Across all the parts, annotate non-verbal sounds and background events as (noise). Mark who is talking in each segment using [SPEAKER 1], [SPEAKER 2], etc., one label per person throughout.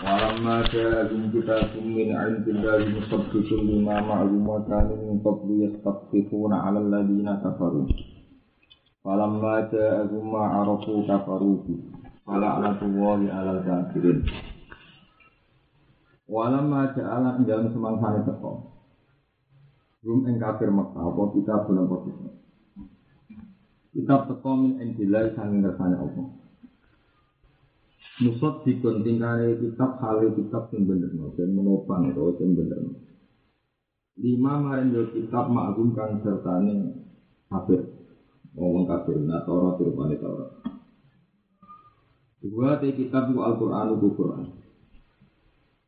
[SPEAKER 1] Walamma ja'ahum kitabun min 'indillahi musaddiqun lima ma'ahum wa kanu min qablu yastaqifuna 'ala alladhina kafaru. Walamma ja'ahum ma 'arafu kafaru. Bi fala'natullahi 'alal kafirin. Walamma ja'ala ing dalem semangsane teko. Rum ing kafir Mekah apa kita bulan posisi Kitab? Teko min indillahi kersane Allah Nusot dikon tingkare kitab hale kitab sing bener dan menopang itu sing bener. Lima maring yo kitab ma'gum kang sertane kafir. Ngomong kafir nah Taurat rupane Taurat. Dua te kitab ku Al-Qur'an ku Qur'an.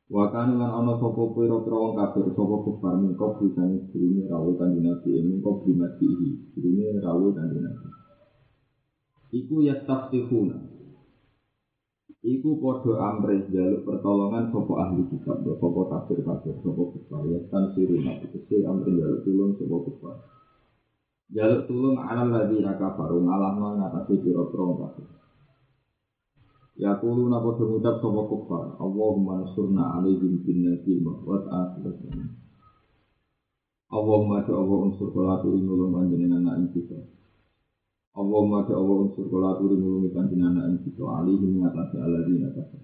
[SPEAKER 1] Wa kan lan ana sapa pira-pira wong kafir sapa kufar mingko bisane dirine rawuh kanjeng Nabi mingko bimatihi dirine rawuh kanjeng Nabi. Iku yastaftihuna Iku podo amres jaluk pertolongan sopo ahli kitab, sopo kafir kafir, sopo kufar, ya tan sirina, itu amres jaluk tulung sopo kufar. Jaluk tulung ala lagi raka faru ngalah ngatasi piro prong kafir. Ya kulu napa ngucap sopo kufar, Allahumma nasurna alaihim bin nabi mahwat akhirat. Allahumma ya Allah unsur kolatu ingulung panjenengan anak kita. Allahumma ya Allah unsur kula aturi mulungi panjenengan anak kita alihi mengatasi aladina kafir.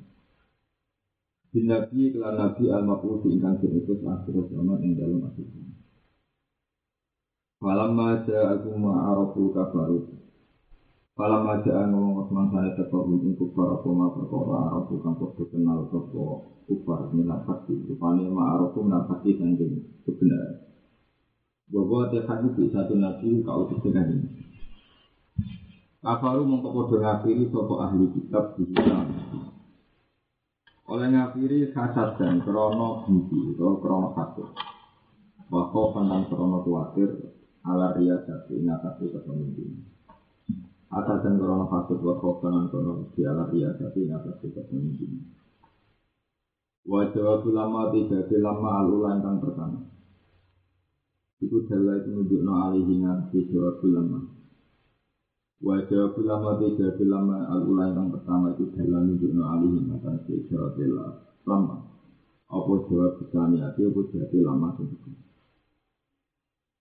[SPEAKER 1] Bin kelan Nabi al-Maqusi ingkang diutus akhir zaman ing dalam akhir. Falamma ja'akum ma'arafu kafaru. Falamma ja'a ngomong saya teko ing kufar apa ma perkara arafu kang padha kenal sapa kufar minat fakti. Rupane ma'arafu minat fakti sanjing kebenaran. Bahwa satu nabi kau ini. Kafaru mongko padha ngafiri sapa ahli kitab di Oleh ngafiri kasat dan krono benci atau krono kasut. Wako pandang krono kuatir ala ria jati ngatasi kepemimpin. Asal dan krono kasut wako pandang krono di ala ria jati ngatasi kepemimpin. Wajah ulama tiga lama alulan kang pertama. Iku dalai itu menunjukno alihi ngatasi jawab. Wajah ulama tiga ulama al ulama yang pertama itu dalam nunjukno alih matan sejauh bela lama. Apa jawab bisani ati apa jawab lama sendiri.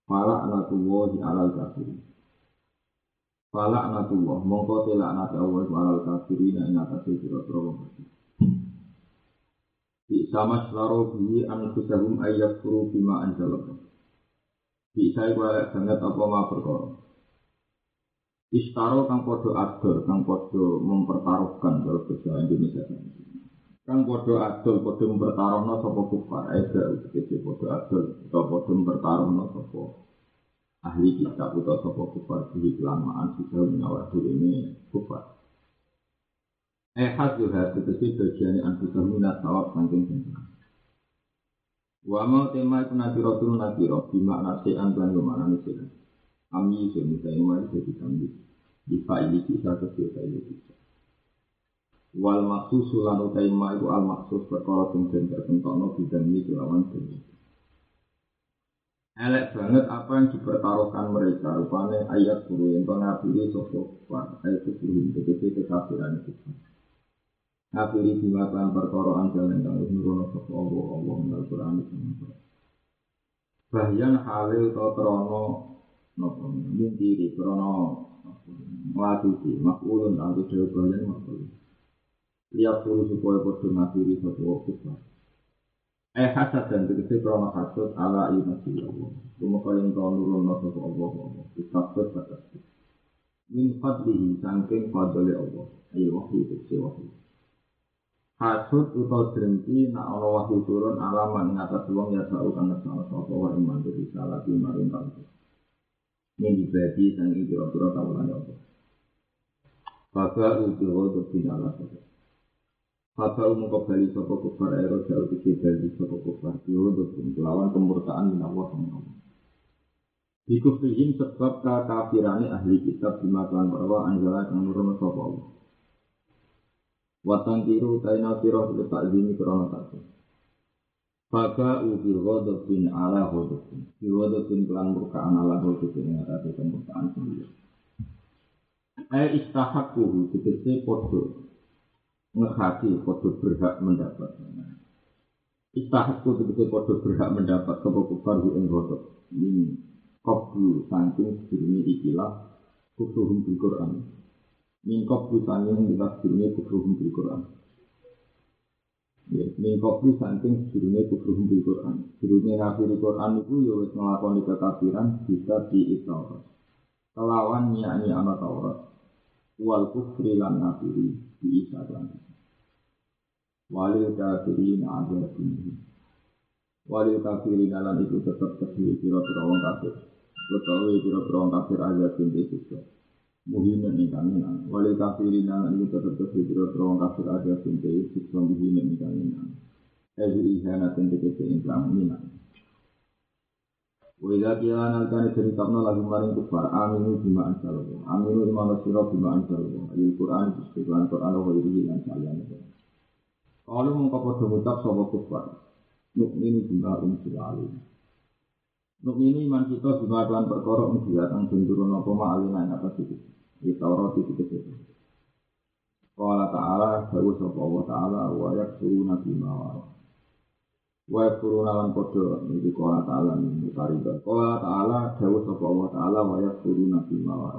[SPEAKER 1] Fala anatullah alal kafir. Fala anatullah mongko tela anat Allah alal kafirin ing atase sira-sira wong kafir. Di sama selaro bihi ayat kuru bima anjalah. Bisa iku banget apa ma perkara. Istaro kang podo adol, kang podo mempertaruhkan kalau bahasa Indonesia. Kang podo adol, podo mempertaruhkan sopo kufar, ada udah podo adol, atau podo mempertaruhkan sopo ahli kitab atau sopo kufar di kelamaan sudah menawar ini kufar. Eh hadu kesi bagian anti minat tawab saking sempurna. Wa mau tema itu nabi rotul nabi roh, bimakna se'an dan ke mana nih kami itu misalnya mari jadi kami. Bisa ini bisa kecil ini bisa Wal maksus sulan utai ma itu al maksus perkara sing den tertentokno bidang ini kelawan demi Elek banget apa yang dipertaruhkan mereka. Rupanya ayat guru yang ngabiri sosok ayat guru begitu kekafiran itu. Ngabiri dimakan perkara anjal yang kang nurono sosok Allah. Allah menal Quran itu. Bahyan halil atau krono Mungkin diri, krono. Melaku di, makulun Tantu dewa bayan makulun. Lihat puluh supaya bodoh mati Di satu waktu Eh hasad dan dikisi krono hasad Ala iman si Allah. Kumaka yang kau nurul Masa ke Allah Dikasad batas Min fadlihi sangking fadli Allah. Ayo wahyu dikisi wahyu. Hasud utau jerenti Nak ono wahyu turun alaman Ngatas uang ya sa'u Kana sa'u sa'u Wahyu mandiri salah Bima rintang Bima ini dibagi sangi kira-kira kawalan Allah. Baga ujiwa untuk dinala saja. Fata umum kembali sopo kufar ero jauh tiga bali sopo kufar Diodotun kelawan kemurtaan min Allah sama Allah Dikufrihim sebab kekafirannya ahli kitab Bima klan bahwa anjala kang nurun sopo Allah Watan tiru taina sirah tak zini krono satu Faka ubil bin ala ghodobin Bil kelan murkaan ala ghodobin Yang ada kemurkaan sendiri. Eh istahakuhu Tegesi podo Ngehati podo berhak mendapat. Istahaku tegesi podo berhak mendapat. Sopo kufar ing ghodob Ini Koblu saking sedurungi ikilah Kufruhum bil Qur'an. Mingkop busanya yang kita sebelumnya kufruhum bil Quran. Ya, mingkop bu saking sebelumnya kufruhum bil Quran. Sebelumnya ngafiri Quran itu ya wis ngelakoni kekafiran bisa di Taurat. Kelawan nyanyi anak Taurat. Wal kufri lan ngafiri di Isa lan. Walil kafirin ada ini. Walil kafirin lan itu tetap kedua kira-kira orang kafir. Betul kira-kira orang kafir aja pintu juga muhimin ingkang minang wali kafirin nang ini tetap terhibur terowong kafir ada sinti siksa muhimin ingkang minang Ezu ihana tentu kese ingkang minang Wila kila nalkani cerita lagi maring kufar aminu bima ansalahu aminu imanu sirah bima ansalahu ayil Qur'an bistiklan Qur'an wa irihi lan salian Kalau mengkopodo ngucap sopa kufar? Nukminu bima unsilalu Nukminu iman kita bima klan perkara unsilat Ang benturun apa ma'alina yang atas itu di Taurat itu kita Qala ta'ala Dawu sapa Allah ta'ala Wa yakfuru nabi mawar Wa yakfuru nalan kodo Ini qala ta'ala Ini tariban Qala ta'ala Dawu sapa Allah ta'ala Wa yakfuru nabi mawar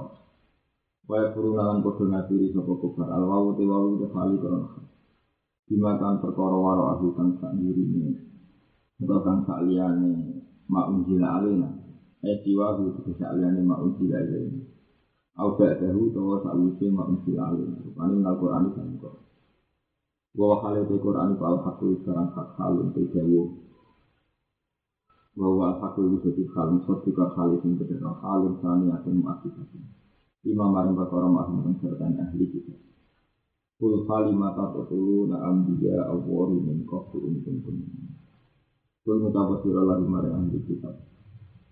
[SPEAKER 1] Wa yakfuru nalan kodo nabi Sapa kufar. Al-wawu te wawu te khali koron Dimatan perkara waro aku kang sak ini Atau kang sak liyane Ma'unjila alina Eh siwahu Sak liyane ma'unjila alina Aubat dahulu bahwa sa'wisi ma'un si'alim Rupanya ngal Qur'an itu sangka Bahwa hal itu Qur'an itu al-haqqu sekarang hak halun terjawu Bahwa al-haqqu itu jadi halun Sotika halus yang berdata halun Sani asin ma'asifasi Imam marim bakara ma'asin mencerdani ahli kita Kul khali mata betulu na'am biya awwari minkoh tu'un um tun um tun um. Kul mutabasirallah lima re'an di kitab.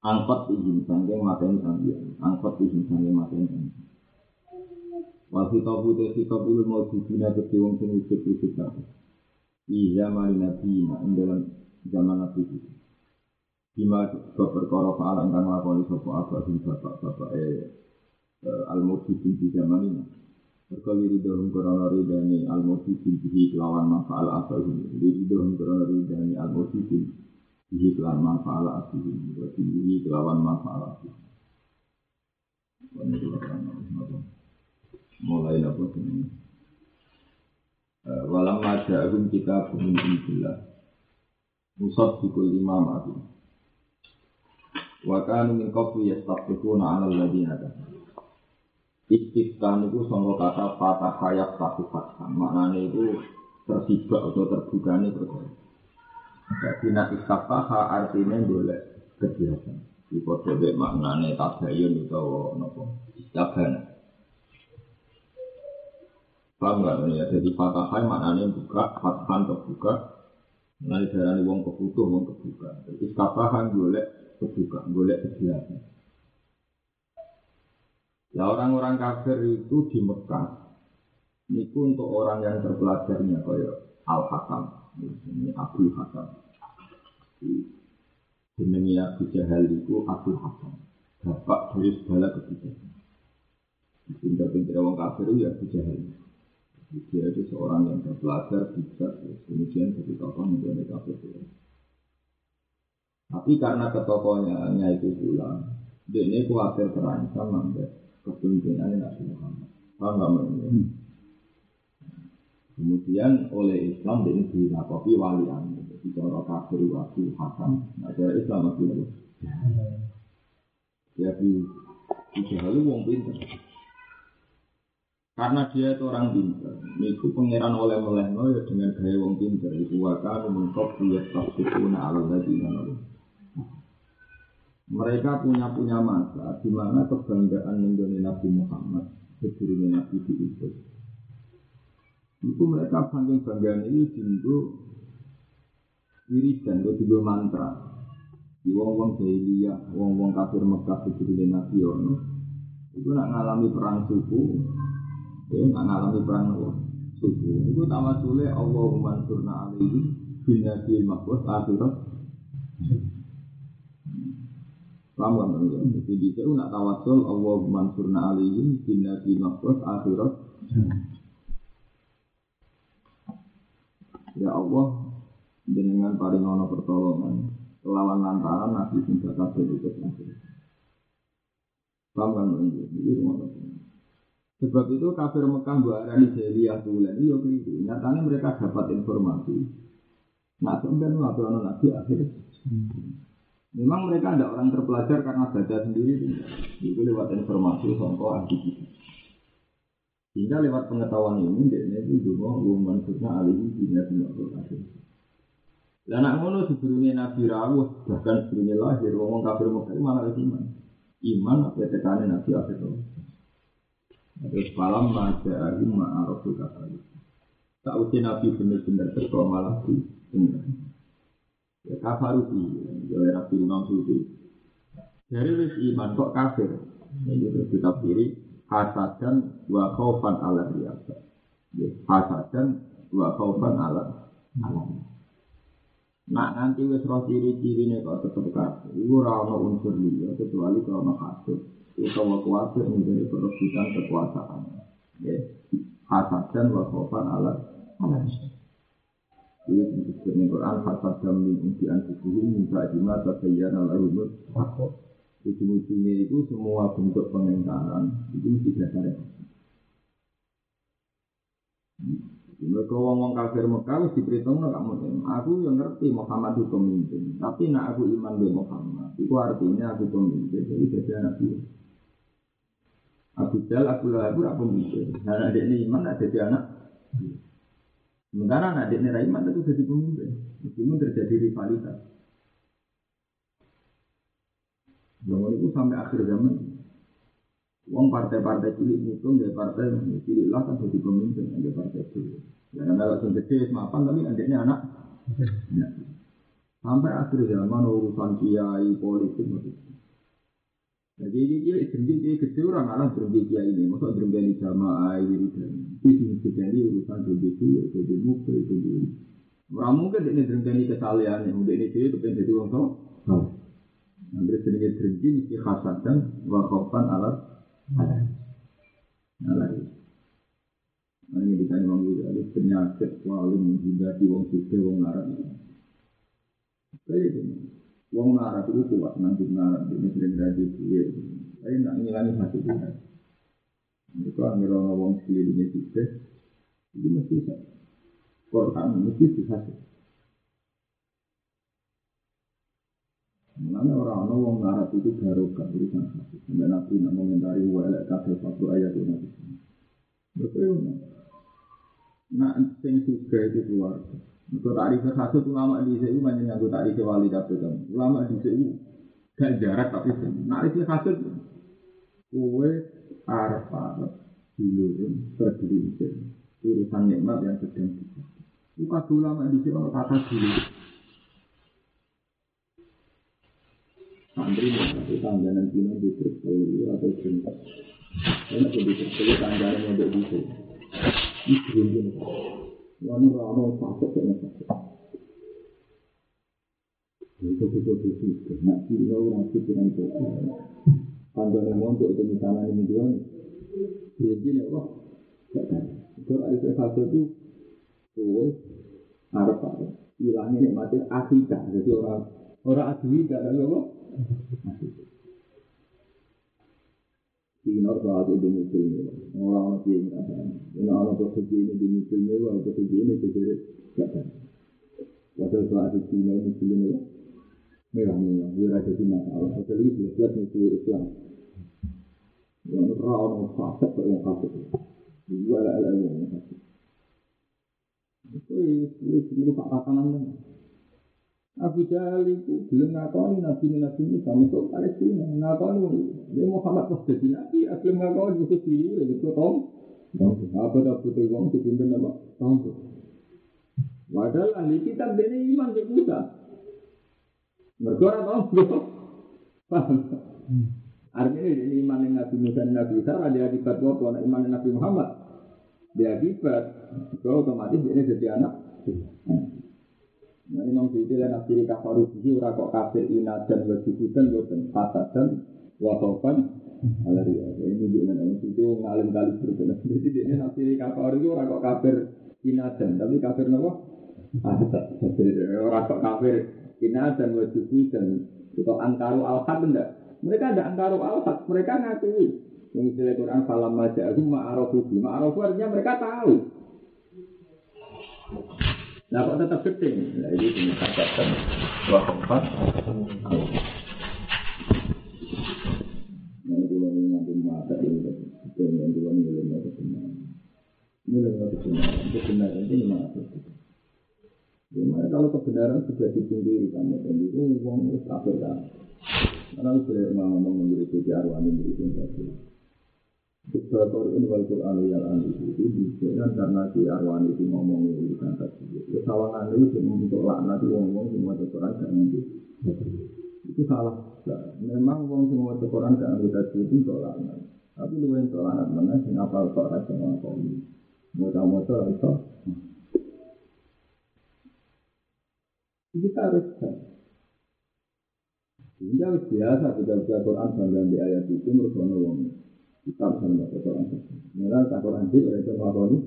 [SPEAKER 1] angkot izin sangking mateni ambian angkot izin sangking mateni ambian Wal hitabu te hitabu lu mau dibina ke wong sing wujud wujud kabeh. Di zaman Nabi na ing dalam zaman Nabi itu. Bima perkara faala ingkang lakoni sapa abah sing bapak-bapak eh al-mujibin di zaman ini. Berkali ridhohum korona ridhani al-mujibin bihi kelawan mafa'al abahum. Ridhohum korona ridhani al-mujibin Bihi kelan manfaala asihim Wa bihi kelawan manfaala asihim Mulai apa ini? Walam maja'ahum kita Bumin injillah Musad bikul imam ati Wa kanu min qablu yastaqifuna ala alladhina Istiqtan itu sangka kata patah hayat satu fathan Maknanya itu tersibak atau terbuka ini perkara jadi nak istafaha artinya boleh kegiatan. Di kode maknanya tabayun atau nopo istabana. Paham nggak ya? Jadi fatahai maknanya buka, fatahan terbuka. Nanti darah wong kebutuh, wong kebuka. Istafahan boleh kebuka, boleh kegiatan. Ya orang-orang kafir itu di Mekah. Itu untuk orang yang terpelajarnya kayak Al-Hakam ini Abu Hakam jenenge Abu Jahal itu Abu Hakam bapak dari segala kebijakan. Pintar-pintar orang kafir itu ya Abu Jahal. Dia itu seorang yang belajar bijak kemudian jadi tokoh menjadi kafir tapi karena ketokohnya itu pulang dia ini khawatir terancam sampai kepemimpinan Nabi Muhammad. Paham nggak. Kemudian oleh Islam ini dinakopi wali amir. Bicara kafir waktu hasan. Nah, cara Islam waktu itu. Ya, di itu wong pinter. Karena dia itu orang pinter. Niku pangeran oleh oleh ya dengan gaya wong pinter. Iku wakar mengkop dia tasbihuna ala ladina Mereka punya punya masa di mana kebanggaan menjadi Nabi Muhammad sebelumnya Nabi diutus. Itu mereka saking banggaan ini dintu wiridan atau tiga mantra. Di wong-wong jahiliyah, wong-wong kafir Mekah sebelumnya Nabi ono. Itu nak ngalami perang suku, ya nak ngalami perang suku. Itu tawa sule Allahumma surna alaihi bin nabi makbus akhirat Paham kan? Jadi di situ nak tawasul Allah mansurna alihim bin nabi makhluk akhirat. Ya Allah, dengan paling ono pertolongan lawan lantaran nabi sing bakal itu akhirat. Paham kan? Jadi Sebab itu kafir Mekah buat arani jahiliyah tulen itu keliru. Nyatanya mereka dapat informasi. Nah, sampai nabi nabi akhir. Memang mereka ada orang terpelajar karena baca sendiri. Itu lewat informasi songko ahli. Sehingga lewat pengetahuan ini, dia itu juga umum surna alihi bina bina akhir. Dan ngono sebelumnya Nabi Rawuh, bahkan sebelumnya lahir, ngomong kafir Mekah malah iman. Iman apa tekanan Nabi akhir Terus malam maja alim ma'araful kafir. Tak usia Nabi benar-benar terkau malah di. Ya kafaruti, ya Nabi Imam Suti. Dari iman kok kafir. Ini terus kita pilih hasadan wa khaufan ala riyasa. Ya, hasadan wa khaufan ala ala. Nah nanti wis roh ciri-cirine kok tetep kafir. Iku ora ana unsur liya kecuali kalau ana hasud. Utawa kuatir menjadi perebutan kekuasaan. Ya, hasadan wa khaufan ala ala. Ini disebut di Quran Fasad min inti anfusihim minta jima tabayyana lahumul haqq Ujung-ujungnya itu semua bentuk pengingkaran itu dasarnya Mereka ngomong kafir Mekah diperhitung kamu Aku yang ngerti Muhammad itu pemimpin Tapi nak aku iman di Muhammad Itu artinya aku pemimpin Jadi jadi anak dia Abu Jal, Abu Lahab, aku pemimpin. Dan adik ini iman, ada jadi anak. Sementara anak adik Raiman itu jadi pemimpin, meskipun terjadi rivalitas. Zaman itu sampai akhir zaman, uang partai-partai cilik itu dari partai cilik lah kan jadi pemimpin, ada partai cilik. Ya kalau sudah gede semapan tapi adiknya anak. Ya. Sampai akhir zaman urusan kiai politik begitu. Jadi ini dia berhenti dia kecil orang alam berhenti dia ini, masa berhenti jamaah ini dan itu jadi urusan jadi itu jadi mukul jadi. Orang mungkin ini berhenti kesalahan yang udah ini dia itu pengen jadi orang tua. Nanti sering berhenti mesti khasatan wakafan alat alat. Alat. Nah ini ditanya Imam Ghazali penyakit wali menghindari wong suci wong larat. Gitu. Wong ngarap itu kuat nanti ngarap ini sering gaji kue. Tapi nak ngilangi hati kita. Itu ambil orang wong sekelilingnya juga. Itu mesti bisa. Quran mesti Mengenai orang-orang wong ngarap itu barokah urusan. Sampai nabi nak mengomentari walek kafe satu ayat nabi. Betul. Nah, sing juga itu keluarga. Untuk tarif khasut ulama di sini banyak yang tarif wali kan. Ulama di sini gak jarak tapi tarif khasut kue araf dilurun tergelincir urusan nikmat yang sedang kita. Bukan ulama di sini orang kata dulu. Santri itu tangganan dino di terpelu atau cinta. Karena di terpelu tangganan yang berbisa. Itu Wani rano sakit kena sakit. Itu itu itu itu. Nak kira orang pikiran. Panjang yang untuk itu misalnya ini dua. Jadi nih wah. Itu ada satu itu. Oh, harap apa? Hilangnya mati akhidah. Jadi orang orang asli tidak ada apa. Sinar saat itu musim orang lagi yang ada. Ini anak pekerja ini di musim ini, orang pekerja ini jadi gak ada. Padahal soal di Cina muslim ya. Mewah-mewah, dia ada di masalah. Padahal itu jelas musuh Islam. Yang rawon fasik kok Abu Jahal itu belum ngakoni nabi nabi ini sama itu Palestina ngakoni dia Muhammad pas jadi nabi belum ngakoni itu sendiri itu tahu apa tak butuh uang dipimpin nama tahu Padahal ahli kitab ini iman ke Musa. Mereka tahu Paham? Artinya ini iman yang Nabi Musa dan Nabi Isa ada akibat apa? Iman yang Nabi Muhammad dia akibat. Kalau otomatis ini jadi anak. Nah, Imam Suyuti dan Nasiri kafaru bihi ora kok kafir ina dan wajibudan boten fasad dan wakofan alari ini juga Imam Suyuti ngalim kali berbeda. Jadi dia Nasiri kafaru itu ora kok kafir ina dan tapi kafir nopo fasad. Ora kok kafir ina dan wajibudan atau angkaru al-haq. Mereka ada angkaru al-haq, mereka ngakui. Yang istilah Quran falam maja'ahum ma'arofu Ma'arofu artinya mereka tahu. Nah kok tetap gede? Nah ini dinyatakan dua tempat. Nah itu yang ngambil mata ini itu yang mata benar. Nilai mata benar, kebenaran itu mata. Gimana kalau kebenaran sudah dipinggiri kamu itu uang itu kafir kan? Karena lu sudah mau ngomong menjadi arwani menjadi tadi. Sebatorin wal Quran yang anu itu dibuktikan karena si Arwan itu ngomong itu kan tadi. Kesalahan itu cuma untuk laknat ngomong semua Quran gak ngerti. Itu salah. Memang ngomong semua Quran ngerti tadi itu untuk laknat. Tapi lu yang untuk laknat mana sih ngapal kok rasa ngomong. Mau-mau itu. Kita harus harus biasa kita baca Quran bangga di ayat itu menurut orang kita bisa membaca Quran. Mereka tak Quran sih, mereka melakukan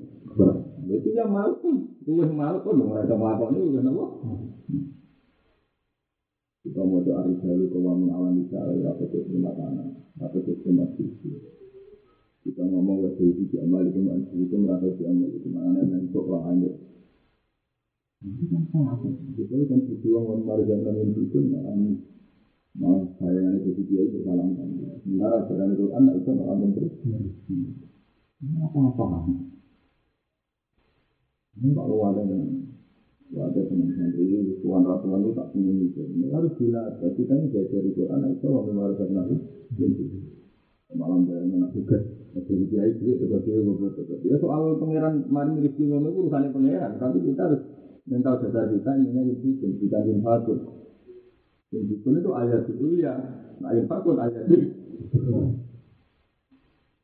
[SPEAKER 1] itu yang malu pun, gue malu pun mereka melakukan itu kenapa? Kita mau doa risalu kau mengalami cara apa itu tanah, apa itu sisi. Kita ngomong ke sisi di amal itu masih itu merasa di amal itu mana yang lah hanya. Itu kan salah. Itu kan berjuang memarjan dan itu Mau saya yang itu dia itu salam kan. Sementara jalan itu anak itu malah menteri. Ini apa-apa. Ini kalau ada yang ada teman santri, tuan ratuan itu tak punya itu. Ini harus dilatih. Kita ini belajar itu anak itu mau memarah nabi. Malam dari mana juga. Jadi dia itu sebagai beberapa. Ya soal pangeran mari rezeki ngono itu urusannya pangeran. Tapi kita harus mental dasar kita ini itu kita ingin fatut. Yang itu ayat itu ya, ayat fakun ayat itu.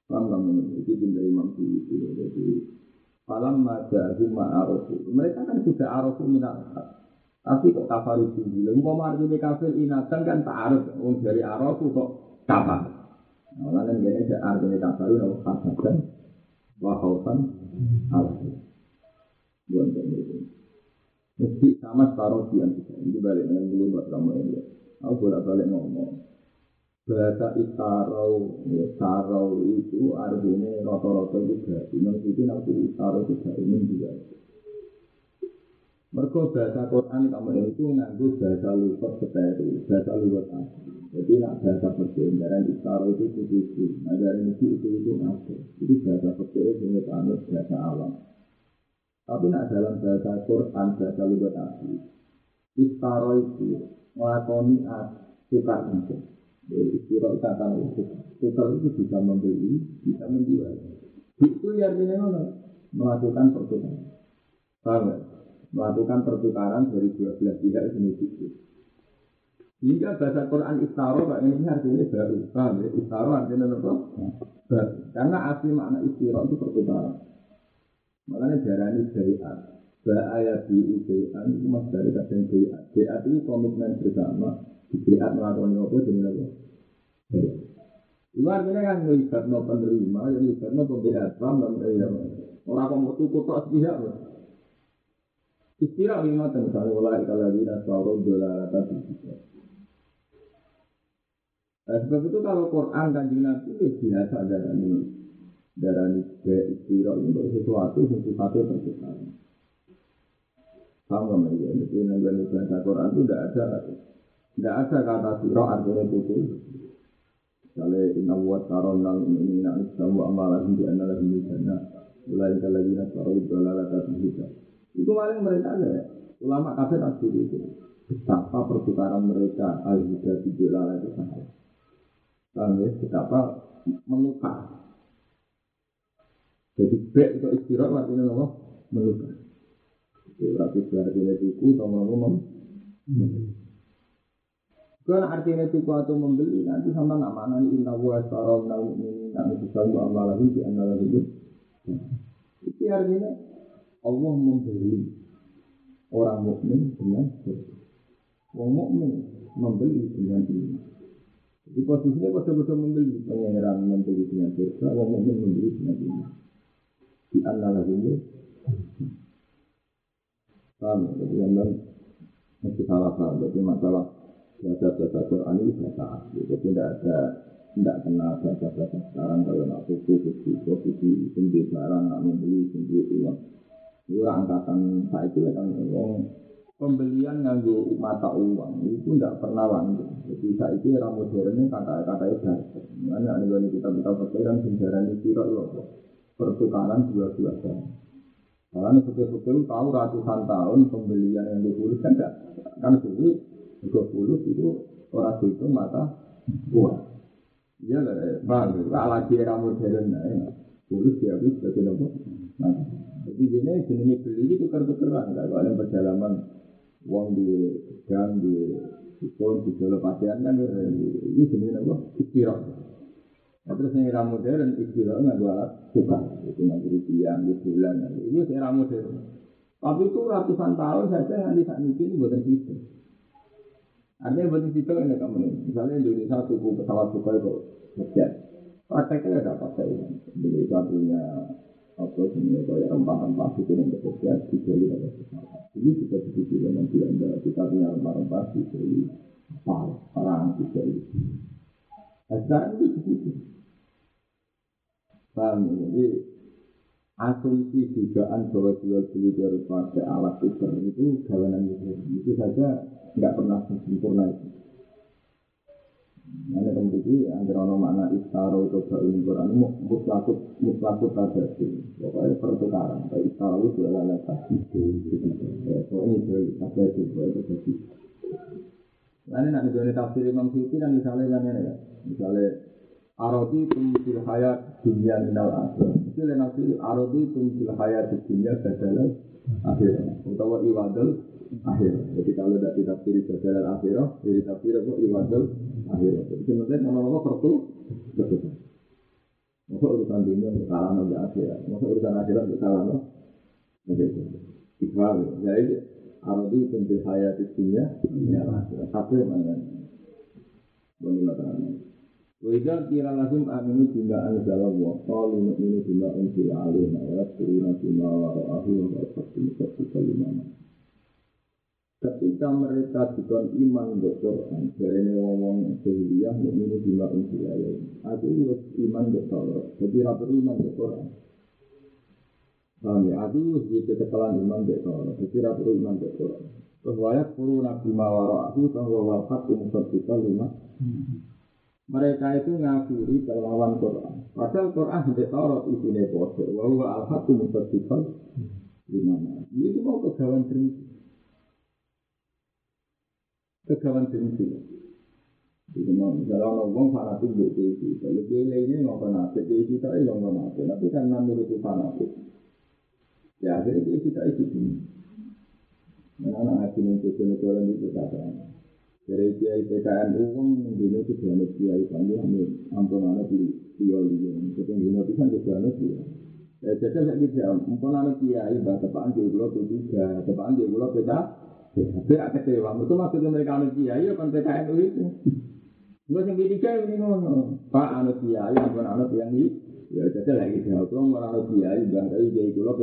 [SPEAKER 1] Paham kamu itu dari Imam itu jadi Falam majahu ma'arofu. Mereka kan sudah arofu minat Tapi kok kafaru tinggi Umpama artinya kafir inatan kan tak arif Wong dari arofu kok kafar Malah kan gini artinya kafaru Nama kafaran Wahautan Alaihi Buat Mesti sama separuh dian kita. Ini balik dengan dulu buat kamu ini. Aku bolak balik ngomong. Bahasa istarau, ya, istarau itu artinya rata-rata juga. Imam itu nanti istarau juga ini juga. Mereka bahasa Quran kamu itu nganggu bahasa lugat seteri, bahasa lugat asli. Jadi nak bahasa perjalanan istarau itu itu itu. Nah dari itu itu itu ada. Jadi bahasa perjalanan itu bahasa alam. Tapi nak dalam bahasa Quran, bahasa lugat asli, istaro itu melakoni tukar itu. Istiro kata tukar itu bisa membeli, bisa menjual. Itu ya artinya mana? Melakukan pertukaran. Ya? Melakukan pertukaran dari dua belah pihak itu itu. Hingga bahasa Quran istaro Pak ini artinya baru. Paham ya? Istaro artinya apa? Baru. Karena asli makna istiro itu pertukaran. Makanya darani syariat. Ba'ayat di syariat itu mas dari kadang syariat. Syariat itu komitmen bersama. Di syariat melakukan apa jadi apa? Itu artinya kan melibat no penerima, yang melibat no dan ya, orang kok mau tuku tok sepihak loh. Istilah ingatan misalnya ulai kalau di nasawro dolar tadi. Nah, sebab itu kalau Quran kanjeng Nabi itu biasa darah ini darah ini istirahat untuk sesuatu yang sifatnya terbuka. Sama ya, jadi negara bahasa Quran itu tidak ada, tidak ada kata surah artinya tuku. Misalnya inna wa tarona ini nak islam wa amalan di. Mulai kalau kita taruh itu adalah kata kita. Itu paling mereka ya. Ulama kafir asli itu. Betapa pertukaran mereka al-huda di itu sangat. Paham ya? Betapa menukar. Jadi baik itu istirahat artinya apa? Menukar. Berarti artinya tuku sama ngomong. Kalau artinya tuku atau membeli nanti sama nak mana inna wa sarau nal ini nak bisa lu amalah di antara itu. Itu artinya Allah membeli orang mukmin dengan. Orang mukmin membeli dengan iman. Jadi posisinya betul-betul membeli pangeran membeli dengan surga, orang mukmin membeli dengan iman. Di antara itu. Paham? Jadi yang mesti salah paham. Jadi masalah baca baca Quran ini bahasa asli. Jadi tidak ada tidak kenal baca baca sekarang kalau nak buku buku posisi sendiri barang nak membeli sendiri uang. Itu angkatan saya itu kan uang pembelian nganggo mata uang itu tidak pernah langgeng. Jadi saya itu era modernnya kata-kata itu Mana nih kita kita pikiran sejarah ini kira pertukaran dua-dua karena seperti tahu ratusan tahun pembelian yang dipulih kan enggak kan sulit dua puluh itu orang itu mata uang. Iya lah, bang, lagi era modern nah, puluh dia habis sebagai nopo. Nah, jadi ini jenis beli itu tuker-tukeran, kalau ada perjalanan uang di gang di Sipon, di Jolo Pasian kan ini jenis nopo istirahat. Nah, terus yang era modern istilah nggak dua tukar, itu nanti rupiah, di bulan, ini era modern. Tapi itu ratusan tahun saja yang di saat ini buatan itu. Artinya buatan itu ini kamu. Misalnya Indonesia tuku pesawat suka itu ngejet. Prakteknya ada apa saya? Indonesia punya apa sebenarnya kayak rempah-rempah itu yang bekerja di Bali ada pesawat. Ini juga begitu dengan Belanda. Kita punya rempah-rempah di Bali, perang di Bali. Nah, sekarang itu begitu. Paham ya? Jadi asumsi dugaan bahwa jual beli harus pakai alat tukar itu gawanan itu itu saja nggak pernah sempurna itu. Mana kemudian antara nama makna istaro itu baru Quran mutlakut mutlakut ada sih. Pokoknya pertukaran. Kayak istaro itu adalah itu. So ini dari ada itu itu jadi. Lain nanti dari tafsir Imam Syuuti kan misalnya kan ya, misalnya Arodi tumfil hayat dunia minal akhir. Itu nanti arodi tumfil hayat dunia badalah akhir. Utawa iwadul akhir. Jadi kalau tidak ditafsiri badalah akhir, jadi ditafsir apa iwadul akhir. Jadi sebenarnya nama-nama pertu betul. Masa urusan dunia kalah nabi akhir. Masa urusan akhirat kalah nabi. Ikhwal. Jadi arodi tumfil hayat dunia minal akhir. Akhir mana? Boleh lah Wajah kira lazim aminu bima anzala wa qalu nu'minu bima unzila alaina wa yaskuruna bima wara'ahu wa musaddiqan limana. Ketika mereka dikon iman ke Quran, dari ngomong sehingga nu'minu bima unzila alaina. Aku iman ke Taurat, jadi rapi iman ke Quran. Paham ya? Aku itu ketelan iman ke Taurat, jadi rapi iman ke Quran. Terus wayak puru nabi mawara'ahu, bahwa wafat musaddiqan limana mereka itu ngafiri kelawan Quran. Padahal Quran tidak Taurat isinya bodoh. Bahwa al-haqu musaddiqan gimana? Itu mau kegawan dengki. Kegawan dengki. Jadi mau misalnya orang ngomong fanatik buat itu. Kalau dia ini nggak fanatik, dia kita ini nggak fanatik. Tapi karena menurut fanatik, ya akhirnya dia kita itu. Nah, anak ngaji yang negara itu kata dari kiai PKN uang dino itu dua kiai kami ambil ampun anak di dia dia itu dino itu kan dua dia ya jadi saya gitu ampun anak kiai bahasa depan di pulau P tiga depan di pulau tapi agak kecewa itu maksudnya mereka anak kiai ya kan PKN itu Gue yang ketiga ini ngono, Pak anak kiai, ampun anak yang ini, ya jadi lagi jawab, kalau anak kiai, bahasa kiai pulau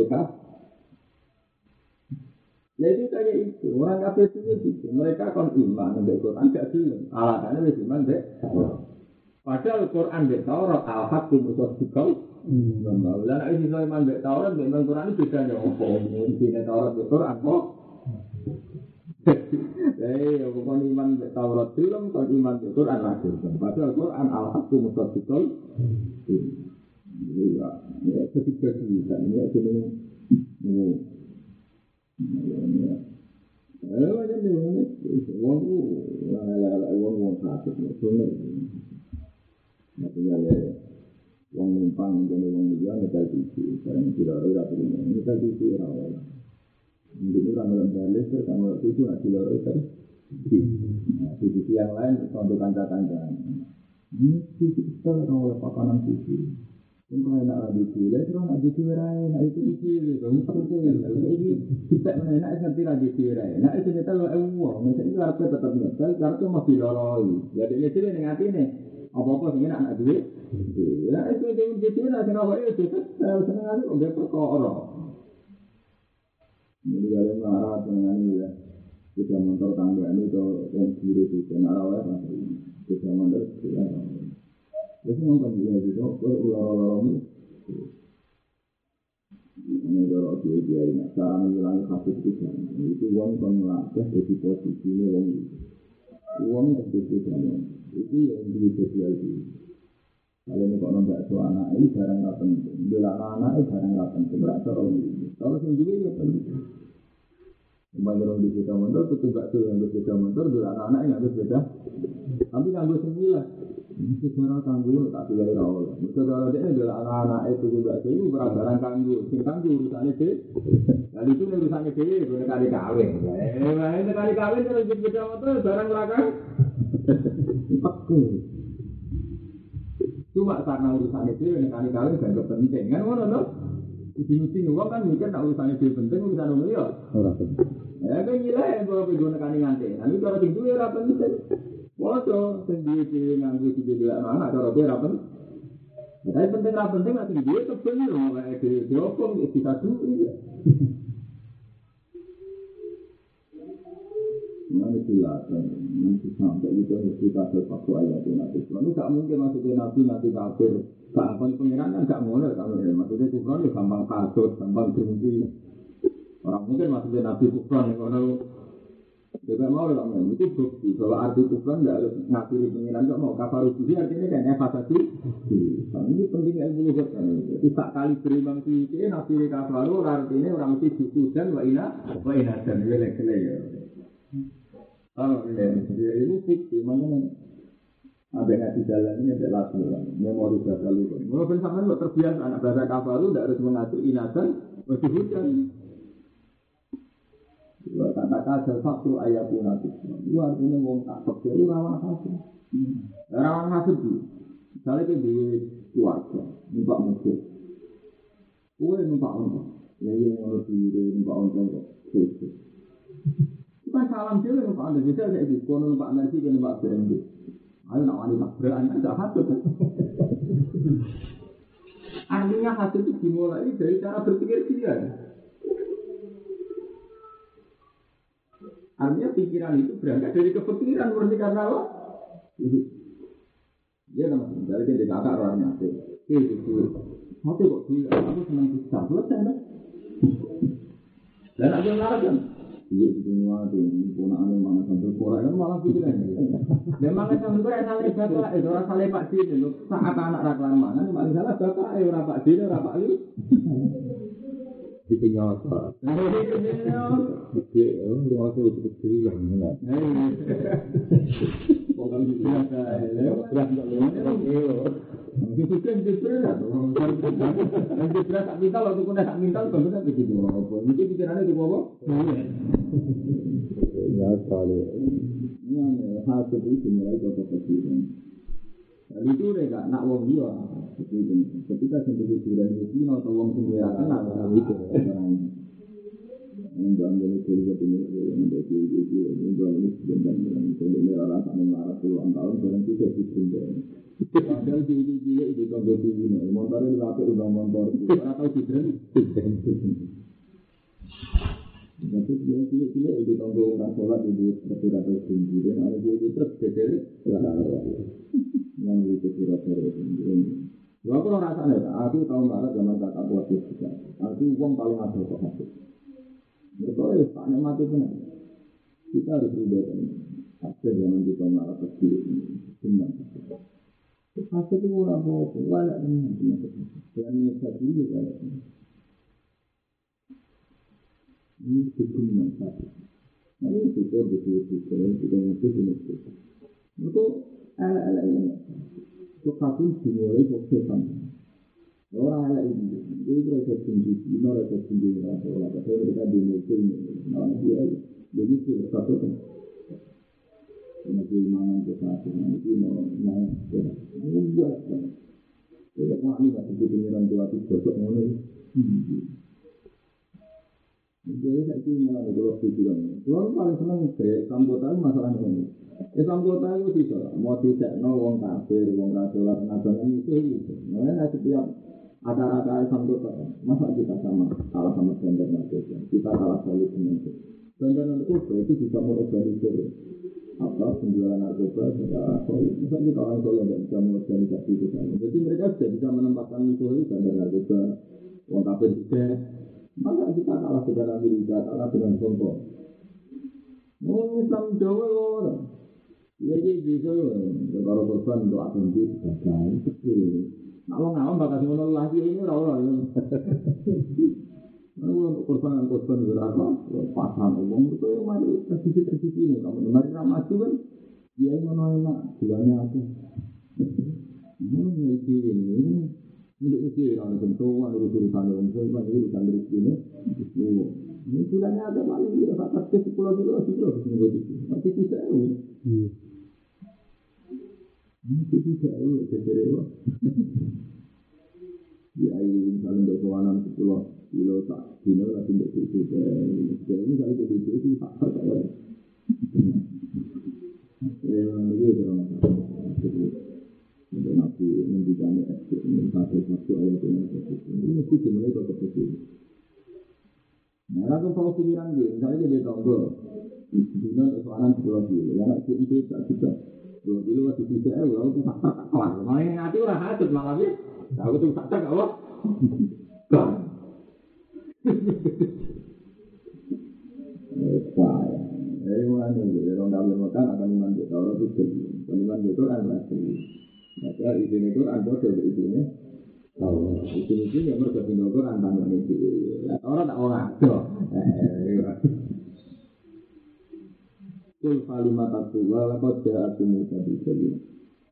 [SPEAKER 1] Ya itu kayak itu, orang kafir itu gitu. Mereka kan iman dengan Quran gak sih, alasannya wis iman deh. Padahal Quran dek Taurat al-haq musuh dikau. Dan isi iman dek Taurat dengan Quran itu bedanya apa? Intinya Taurat dek Quran kok. (laughs) Eh, ya bukan iman mek Taurat film, kon iman mek Quran lagi. Padahal Quran al haqqu musaddiqul. Iya, ya ketika kita ini jadi ini. Eh, wong numpang, jadi wong dia ngetel TV, sekarang tidak ada rapi ini, ngetel TV rawol. Mungkin orang dalam balik, sama itu nak tidak ada tadi. Nah, TV yang lain untuk kanca-kanca. Ini TV kita rawol pakanan TV. Untuk enak TV, lalu terus nak TV lain, nak itu TV, itu penting. Ini kita mana enak nanti lagi TV lain. Nak itu kita lalu uang, misalnya itu harus tetap nyetel, karena itu masih loroi. Jadi ini sih dengan hati nih. Apa-apa sih anak duit. Ya itu itu itu lah kenapa itu seneng aja kok dia perkara. Jadi kalau marah dengan ini ya, kita motor tangga ini tuh yang kiri itu kenal awal kan, kita motor kita. Jadi yang kan dia itu kok ular-ular ini. Ini kalau dia dia ini cara mengulangi kasus itu kan, itu uang melatih jadi posisi ini uang itu. Uang yang itu itu yang jadi itu. Kalau ini kok nombak itu anak ini barang nggak penting, bila anak ini barang nggak penting, berarti orang ini. Kalau sendiri ya penting. Kembali orang di sepeda motor, itu gak tuh yang di sepeda motor, bila anak ini nggak sepeda. Tapi kan gue sembilan. Ini barang kanggu, tak pilih rawol. Maka kalau dia bila anak-anak itu juga itu berapa barang kanggu, sing kanggu urusannya sih. Kali itu urusannya sih, gue kali kawin. Eh, ini kali kawin terus sepeda motor, barang belakang. Oke. Cuma karena urusan itu yang kali kali gak penting kan mana loh? Uji-uji kan mungkin tak urusan itu penting urusan umum ya. Ya kan gila ya kalau pergi nekani nganti. Nanti kalau tinggi ya penting. Waduh, sendiri sendiri nganggu tiga dua anak kalau dia apa Tapi penting apa penting nanti dia kebenar loh kayak di diopong di satu itu. Mengenai silakan, nanti sampai itu kita sesuatu ayat itu nanti. Lalu gak mungkin maksudnya nabi nanti kafir. Apa pengiran kan gak mulai kalau maksudnya kufran ya gampang kasut, gampang berhenti. Orang mungkin maksudnya nabi kufran kalau juga mau lah mau itu bukti bahwa arti kufran tidak harus ngakhiri pengiran gak mau kafar uji artinya kan efasasi. Ini penting ilmu lugat kan. Jadi tak kali berimbang sih nabi kafaru artinya orang mesti buku dan wa ina wa ina dan welek ya. Oh, iya, ya ini fiksi, makanya ada ngaji jalan ini ada lagu memori bahasa lu. Mau sama lu terbiasa anak bahasa kafaru tidak harus mengatur inasan, masih hujan. Kata kata satu ayat pun nanti. Dua artinya wong tak percaya rawan hasil. Rawan hasil dulu. Misalnya kita di keluarga, numpak mobil. Kue numpak ontok. Ya yang harus diri numpak ontok kok. Kita salam dulu numpak anda. Bisa saya di kono numpak nasi ke numpak BMD. Ayo nak wani tak berani hasil. Artinya hasil itu dimulai dari cara berpikir dia. Artinya pikiran itu berangkat dari kepikiran murni karena apa? Dia nama dari dia kakak orangnya. Eh, itu mati kok gila, aku senang bisa. Selesai kan? Dan aku ngarep kan? Iya, itu nuati, punaan mana sampai kurang kan malah pikiran. Memang kan sampai salah bapak, itu orang salah pak sini. Saat anak raklan mana, malah salah bapak, eh orang pak sini, orang pak lu.
[SPEAKER 2] Itu nyata. Oh, dia masuk itu yang mana?
[SPEAKER 1] Bukan biasa, ya.
[SPEAKER 2] Berat nggak lu?
[SPEAKER 1] Gitu kan berat. Nanti berat tak minta, waktu kena tak minta, kalau kan begitu? Mungkin pikirannya itu apa?
[SPEAKER 2] Nyata.
[SPEAKER 1] Ini hasil itu mulai kota itu mereka nak wong dia. Ketika sendiri sudah di atau wong sendiri akan ada itu. Menjual dari kuliah ini, menjual dari kuliah ini, menjual ini sebentar dengan ini orang tak mengarah puluhan tahun dalam tiga sistem Padahal di di di itu kan jadi ini, motor ini pakai udah motor, atau sistem Jadi dia dia dia itu sholat itu seperti atau tinggi dan ada dia itu terus jadi yang itu kira-kira itu. Gua aku rasanya, aku tahu nggak zaman kakak buat juga. Aku uang paling ada kok hati. Mereka ya tak mati benar. Kita harus rubah kan. Ada zaman kita marah kecil ini. Cuman. Pasti itu orang apa-apa. Wala dengan penyakit. Dan ini satu ini wala Ini hukuman satu. Nah ini syukur betul-betul. Kita ngerti betul Itu ini. Kabin dimulai setan. Orang ala ini. Itu mereka tinggi. Ini mereka tinggi. Mereka tinggi. Mereka tinggi. Mereka tinggi. Jadi itu satu kan. Karena keimanan kesatuan itu mau mau ini buat kan. Jadi kok ini nggak sebut pengiran itu gosok mana itu. Jadi saya itu malah ada dua tujuan. Kalau paling senang kayak sambutan masalah ini. Eh sambutan itu bisa mau tidak no wong kafir, wong kafir lah nasional itu itu. Makanya setiap ada rata sambutan, masa kita sama kalah sama standar nasional, kita kalah solid dengan itu. Bandar narkoba itu bisa mengorganisir apa penjualan narkoba secara solid. Misalnya kalau orang solid tidak bisa mengorganisasi itu sama. Jadi mereka sudah bisa menempatkan musuh itu bandar narkoba, uang kafir juga. Maka kita kalah secara militer, kalah dengan contoh. Mau Islam Jawa orang. Ya jadi bisa kalau korban untuk atensi gagal kecil. Nah, ngawang bakal ngono lagi ini ora ora. Lalu korban korban berapa? Pasangan uang itu yang mari tradisi tradisi ini. Kamu mari ramah kan dia mana enak, bulannya apa? Ini ini. Ini itu yang tentu ada urusan orang kan urusan dari sini. Ini bulannya ada paling dia dapat ke sepuluh kilo, kilo itu. Nanti bisa ini. Ini bisa ini, jadi Ya, ini misalnya untuk kawanan sepuluh kilo tak dino lagi untuk itu jadi ini kali jadi itu itu tak tak ya ya ini itu orang untuk nabi mendikannya ini satu satu ayat ini ini mesti dimulai ke kecil Nah, aku kalau pikiran dia, misalnya dia tonggo, dino soalan sepuluh kilo, ya itu tak juga, sepuluh kilo masih bisa, eh, lalu tuh tak tak kelar, malah ngati orang hasut malah dia, aku tuh tak tak Wah, dari mana nih? Dari orang dalam akan iman di itu iman di Quran lagi. Maka izin itu izinnya. Izin yang. Orang tak orang ada. Kul kalimat aku, walakot musa bisa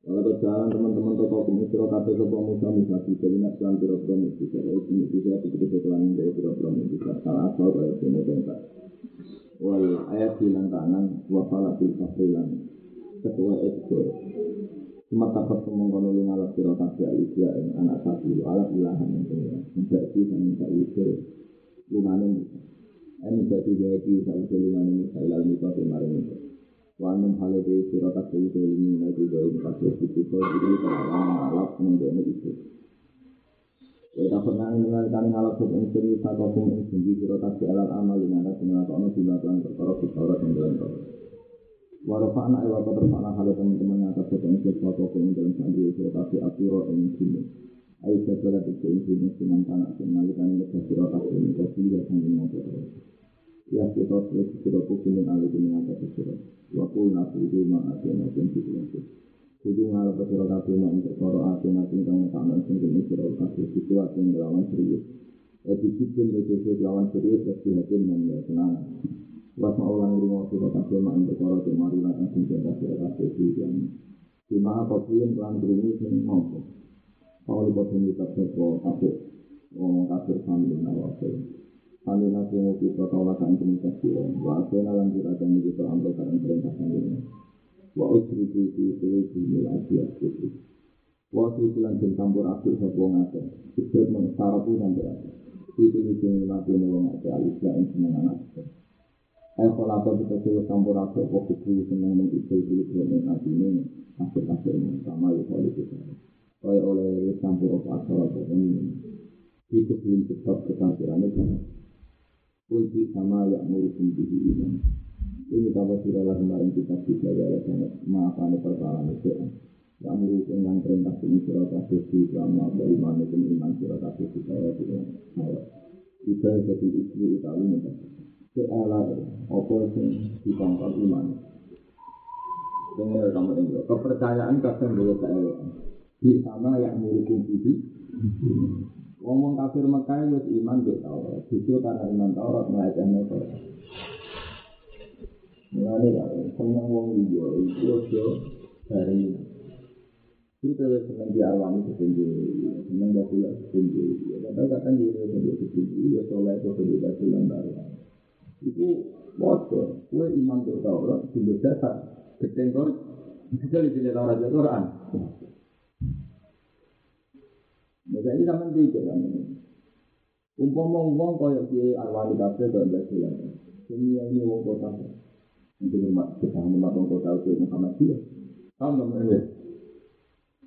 [SPEAKER 1] kalau jalan teman-teman toko pengisro kata toko musa musa bisa jalan piro piro bisa kalau ini bisa itu kita kelangan dari piro piro bisa salah asal kayak semua tentang wal ayat bilang kanan wafala bil kafrilan ketua ekor cuma takut semongkono yang alat piro kasih alisya yang anak sapi alat ilahan yang punya tidak sih dan minta usul lumanen ini jadi jadi satu lumanen saya lalu itu kemarin itu Hale de sira kabeh itu ini lagi gawe kabeh itu iki kalawan ngalap menggone itu. Ya tak pernah mengenal kan ing sing tak kok ing sing sira kabeh alat amal ing ana sing nglakoni bimbang perkara kita dalam. Warafana ewa hale teman-teman yang ing sing kok ing dalam sandi sira kabeh atiro ing sini. Ayo jaga ing sini dengan tanah nalikan ing sira kabeh ing sing sing ngono. Ya kita terus kita kumpulin alih dengan atas sira. Wakul nabi itu ma ati nabi itu itu. Kudu ngalap sira kabeh mak perkara ati nabi kang kanan sing kene sira kabeh situasi yang lawan serius. Edi kitin itu lawan serius pasti hakim dan ya tenang. Was maulang rumah sira kabeh mak perkara sing mari lan sing jaga sira kabeh iki. Di mana apa pun pelan berini sing mampu. Kalau boten kita sepo kabeh wong kafir sambil nawasih. Kami nasi ngopi protokol kan komunikasi Wa asena lanjut ada nih kita ambil karena perintah kami Wa usri di di sini di miladi asli Wa usri campur api sebuah ngate Sebab mengestarapu campur api Itu di sini miladi nih wong ate alisya yang seneng Eh kalau kita campur api Wa kuku seneng itu dulu Dengan hati ini ya kita Kaya oleh campur api asal ini. Itu belum tetap kekafirannya Kunci sama yang ngurusin bihi iman. Ini kalau sudah lah kemarin kita bisa ya sangat maafkan perkara itu. Yang ngurusin yang perintah ini surat kasih di selama beriman itu iman surat kasih di saya saya. Kita jadi istri Itali nih. Seala apa sing dikongkon iman. Dengan kamu ini, kepercayaan kadang dua keelekan. Di sama yang murukum itu, ngomong kafir Mekah wis iman di Taurat. Justru karena iman Taurat melajah motor. Mulane ya, seneng wong liya itu aja dari itu kalau seneng diawani setinggi, seneng batulah setinggi. Padahal kadang dia setinggi setinggi, ya soleh itu setinggi batulah baru. Itu motor, kue iman di Taurat, juga dasar, ketengkor, bisa dipilih Taurat di Quran. Maka ini sama tiga kan. Umpama wong kaya kiai arwani kabeh kaya batulah. Ini yang ini wong kota. Untuk hormat kita hormat wong kota itu. Paham nggak menurut?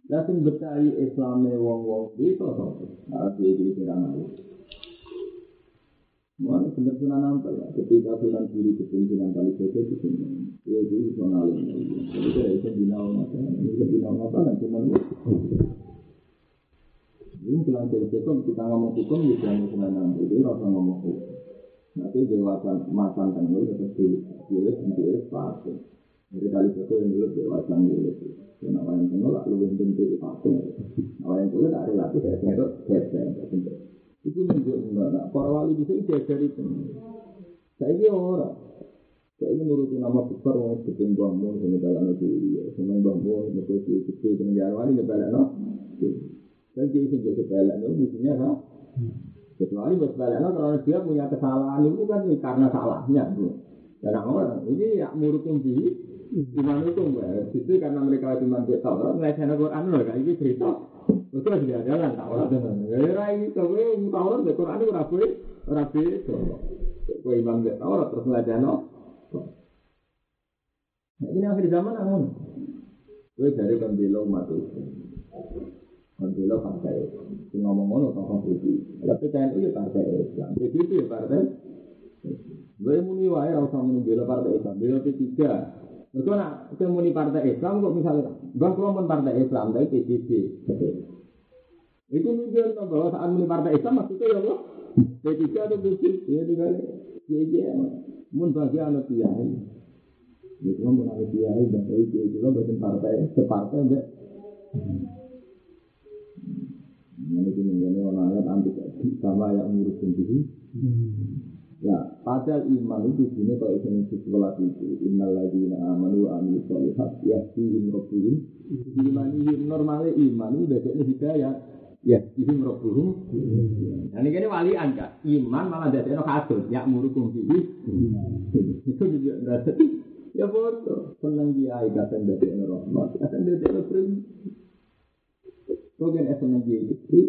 [SPEAKER 1] Lakin bercai Islamnya wong-wong itu apa? Nah, dia jadi kira Mulai benar sunan nampel ya. Ketika sunan diri kepimpinan kali saja itu semua. Dia itu sonal ini. Jadi saya bisa mata. Ini bisa mata dan cuma Ini pulang dari hukum kita ngomong hukum ya jangan sunan nampel. Jadi rasa ngomong hukum. Nanti dewasan masan kan itu tetap di dia sendiri pasti. Dari kali saja yang dulu dewasan dulu. Karena orang yang tengok lu yang bentuk pasti. Orang yang dulu tak relatif ya. Itu biasa. Itu menunjukkan nah, para wali bisa diajar itu. Saya ini orang. Saya ini nuruti nama besar orang Mbah Mun, sama dalam negeri. Mbah Mun, sama kecil kecil dengan jalan wali nyebelak no. Saya jadi sebelak no, mestinya kan. Kecuali buat no, kalau dia punya kesalahan itu kan karena salahnya. Dan orang ini ya murutin diri, iman itu enggak. Itu karena mereka cuma dia tahu, ngelihatnya Quran loh, kayak gitu cerita. Betul sudah jalan tak ora tenan. Ya ora iso kowe mutawar de Quran ora kowe ora beda. Kowe imam de ora terus nglajano. Nah, ini akhir zaman angon. Kowe dari pembela umat itu. Pembela partai. Sing ngomong ngono kok konstitusi. Tapi TNI ya partai Islam. PDIP ya partai. Kowe muni wae ora usah muni bela partai Islam. Bela P3. Mereka nak muni partai Islam kok misalnya, bang kalau pun partai Islam tapi PDIP. Itu menunjukkan bahwa saat muni partai Islam maksudnya ya Allah. P3 atau p ya dibalik. Ya ya, mun bagi anak kiai. Itu kan mun anak kiai dan kiai juga bukan partai, separtai enggak. Ini itu menjadi orang ayat anti sama yang ngurusin diri. Ya, padahal iman itu sini kalau itu sekolah itu innal ladzina amanu wa amilus sholihat yahdihim rabbuhum. Imanihim normalnya iman itu dadekne hidayah. Ya ihim rabbuhum. Nah ini kene walian kak. Iman malah dadekno kasut ya murukum bihi itu juga dadek ya bodoh. Seneng kiai kadang dadekno rahmat kadang dadekno prim kok kan seneng kiai istri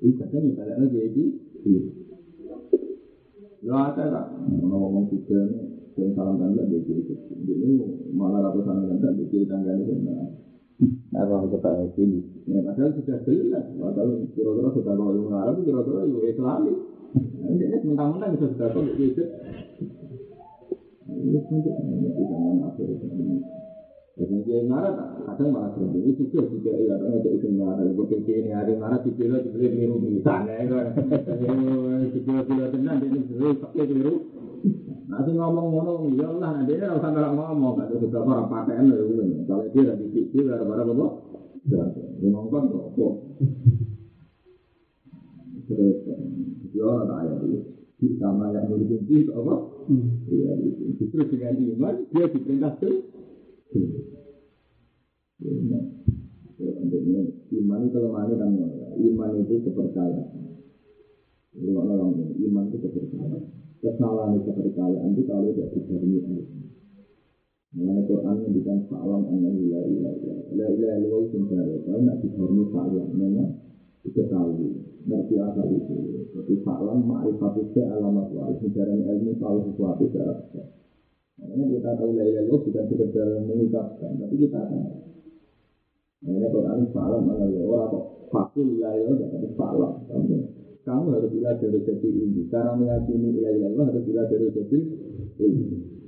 [SPEAKER 1] itu kadang ibaratnya kiai Ya ada tak, ngomong tiga yang salam tanda dia kiri Jadi malah ratusan tanda dia kiri tangga ini kan. Apa kita sini? Ya padahal sudah jelas, padahal kira-kira sudah kalau yang Arab kira-kira itu Islami. Ini mentang-mentang bisa sudah kalau itu. Ini saja, ini zaman akhir Jadi dia marah, kadang malah berhenti. Itu juga juga ya, orang itu itu marah. Gue ini hari marah di kilo di kilo keliru di sana ya kan. Di kilo kilo tenan dia keliru pakai keliru. Nanti ngomong ngomong, ya Allah, nanti dia harus sampai ngomong. Ada beberapa orang pakaian loh, kalau dia lagi pikir, gara-gara apa? Dia ngomong kok. Terus, dia orang itu. Sama yang berhenti apa? Iya, justru dengan iman dia diperintah tuh Iman itu kan iman itu kepercayaan. Orang iman itu kepercayaan. Kesalahan itu kepercayaan itu kalau tidak dibarengi. Mengenai Quran mendikan salam anna la ilaha la ilaha illallah itu sendiri. Kalau nak dibarengi salam, memang diketahui. Ngerti apa itu? Salam ma'rifatnya alamat wa al ilmu tahu sesuatu secara Makanya kita tahu la ilaha illallah bukan sekedar mengucapkan, tapi kita tahu. Makanya Quran salam ala Allah kok fakul la ilaha tapi salam. Kamu harus bilang dari jadi ini. Cara meyakini la ilaha illallah harus bilang dari jadi ini.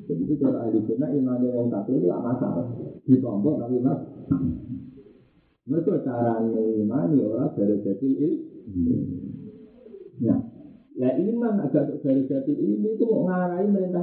[SPEAKER 1] Jadi itu cara ahli sunnah iman yang orang kafir itu masalah. Ditombok tapi mas. Mereka cara mengimani orang dari jadi ini. Ya, Lah iman agak dari jati ini itu mau ngarai perintah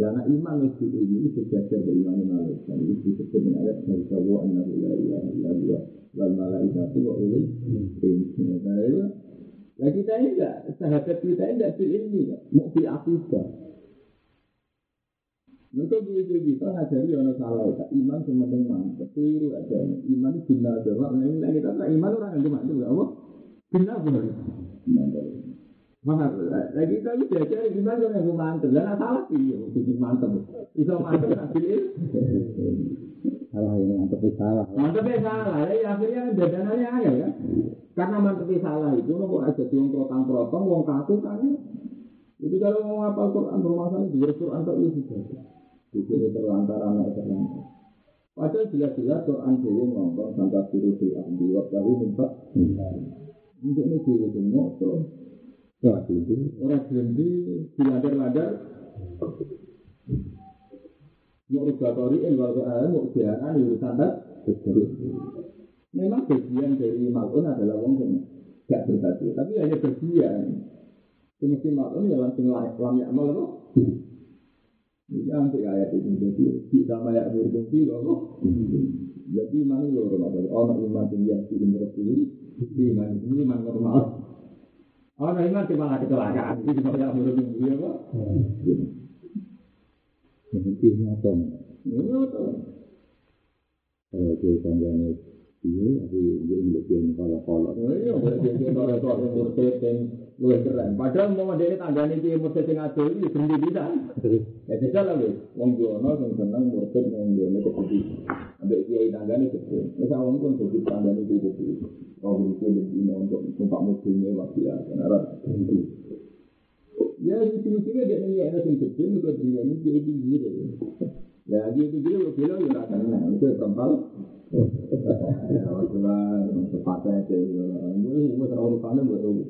[SPEAKER 1] Karena iman itu ini sejajar dari iman malaikat. Itu disebut dengan ayat dari Jawa An-Nabi la ilaha illallah wal malaikatu wa ulul ilmi. Nah kita ini enggak, sahabat kita ini enggak bil ilmi, mau bil akidah. Mungkin dia kita ngajari orang salah, iman cuma penting mantep, tiru aja. Iman itu bina jawab, nah ini kita iman orang yang cuma itu, apa? Bina benar. Mahal, lagi belajar gimana yang mantep, dan salah sih, bikin mantep. Bisa mantep, hasil
[SPEAKER 2] Salah ini mantep salah.
[SPEAKER 1] Mantepnya salah, ya akhirnya dadanannya ayah ya. Karena mantepnya salah itu, lo ada yang protang-protong, wong kaku kan. Itu kalau mau ngapal Quran, bermasalah di Quran tak isi Itu terlantar anak terlantar. Padahal jelas-jelas Quran dewi ngomong sampai biru di ahli waktu minta. Untuk ini dewi semua tuh.
[SPEAKER 2] Orang itu.
[SPEAKER 1] Orang berhenti, diladar-ladar. Mau rugatori, eh, kalau ada mau jalan, urusan tak. Memang bagian dari malun adalah wong yang gak berbagi, tapi hanya bagian. Mesti malun ya langsung lam ya amal apa? Ini nanti ayat itu jadi kita mayak berfungsi loh. Jadi mana lo Ramadan? Oh, iman tinggi di menurut ini, iman ini iman normal. Oh, iman cuma ada kecelakaan, itu cuma yang ini apa?
[SPEAKER 2] Mesti nyata.
[SPEAKER 1] Ini apa?
[SPEAKER 2] Kalau dia tangganya dia, tapi dia untuk dia kalau-kalau.
[SPEAKER 1] Iya, dia kalau kok yang murtad yang luwih keren. Padahal mau dia tanggane dia murtad yang ado iki berhenti bisa. Ya jajal lah wis. Wong jono sing seneng murtad wong jono kepedi. Ambek kiai tanggane kepedi. Wis awon pun dadi tanggane dia. Kau itu lebih untuk numpak mobilnya waktu ya, karena Ya, lucu-lucunya dia ini ada yang kecil, juga dia ini dia tinggi. Ya, dia tinggi, lo bilang ya akan itu sepatah aja, gue gue terlalu panas buat lu.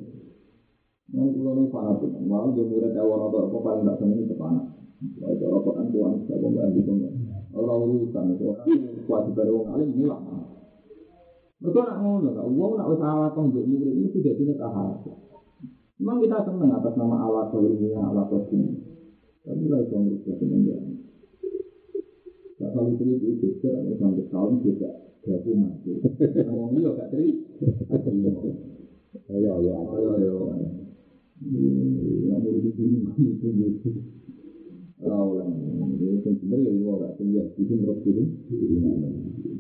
[SPEAKER 1] Yang pulau ini panas tuh, mau dia murid awal atau apa paling tak seneng itu panas. Kalau orang Quran Tuhan tidak mau gitu Orang urusan itu orang kuat pada orang alim hilang. Mereka nak ngono, nak uang nak usaha kong untuk murid ini sudah tidak tahan. Memang kita senang atas nama Allah ilmiah, Allah ini. Tapi lah itu mereka senang ya. Nah, kalau itu itu geser, ada sampai tahun juga gabung mati. Ngomong iya gak teri.
[SPEAKER 2] Ayo, ayo,
[SPEAKER 1] Ayo, ayo. Yang murid di sini mati pun gitu. Oh, lah. Ini kan benar ya, ibu gak punya. Di sini roh turun.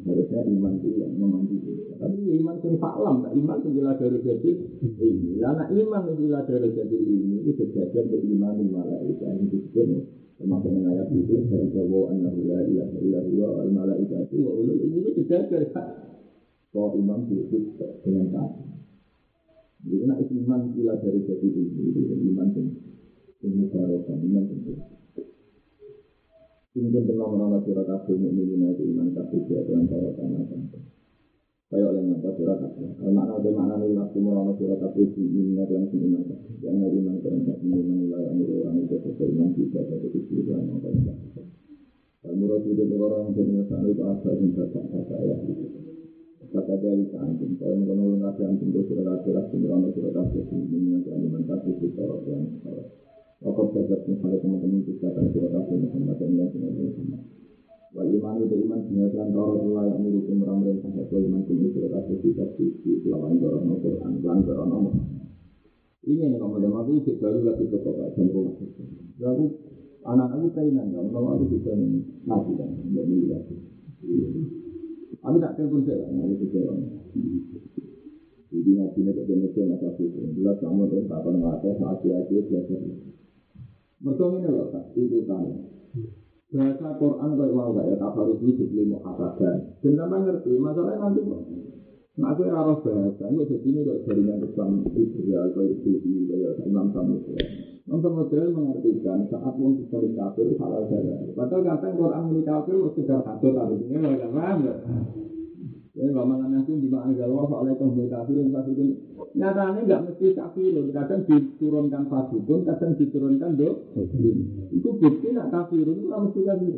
[SPEAKER 1] Harusnya iman itu yang memandu. Tapi ya iman yang faklam, tak iman yang jelas dari jadi ini. Karena iman yang jelas dari jadi ini, itu beriman di malaikat. Ini disebut termasuk dengan ayat itu dari Jawa annahu la ilaha illallah al malaikatu wa ulul ilmi itu sejajar. Kalau iman itu dengan kata. Jadi nak iman jelas dari jadi ini, itu iman yang yang mubarokan, iman yang pernah menolak surat kabel mukminin itu iman kabel dia dengan para tanah Kayak oleh napa surat kabel. Makna itu makna nih waktu menolak surat kabel di iman langsung iman kabel. Jangan iman dengan kabel iman nilai yang orang itu beriman juga dari itu iman yang paling Kalau menurut itu orang yang menyesal itu apa yang bapak ya. Kata dari kantin, kalau mengenal surat kabel di iman iman kabel itu orang yang Waktu belajar misalnya teman-teman kita akan surat Nabi Muhammad dan yang Nabi Muhammad. Wal iman itu iman dengan Allah yang mendukung orang mereka itu iman dengan surat Nabi kita di lawan dorong Al-Quran, lawan dorong Allah. Ini yang kamu aku itu baru lagi ke kota rumah. Lalu anak aku kainan kan, kalau aku bisa ngaji kan, nggak beli lagi. Aku tak telepon saya, aku bisa. Jadi ngajinya ke Indonesia masa itu, jelas kamu tuh tak pernah ngelatih, hati-hati belajar. Mereka ini loh, itu kan. Bahasa Quran kayak mau gak ya, tak harus ini jadi mau katakan. Dan ngerti, masalahnya nanti kok. Nah aku harus bahasa, ini jadi ini kok jaringan Islam Israel, kayak Sisi, kayak Imam Samuel. Untuk model mengartikan saat mau dibalik kafir halal. Padahal kadang Quran milik kafir sekedar kafir tapi ini Ya, kalau mana nanti di mana galau soal itu milik kafir yang kafir itu nyatanya nggak mesti kafir. Kadang diturunkan fasidun, kadang diturunkan do. Itu bukti nak kafir itu nggak mesti kafir.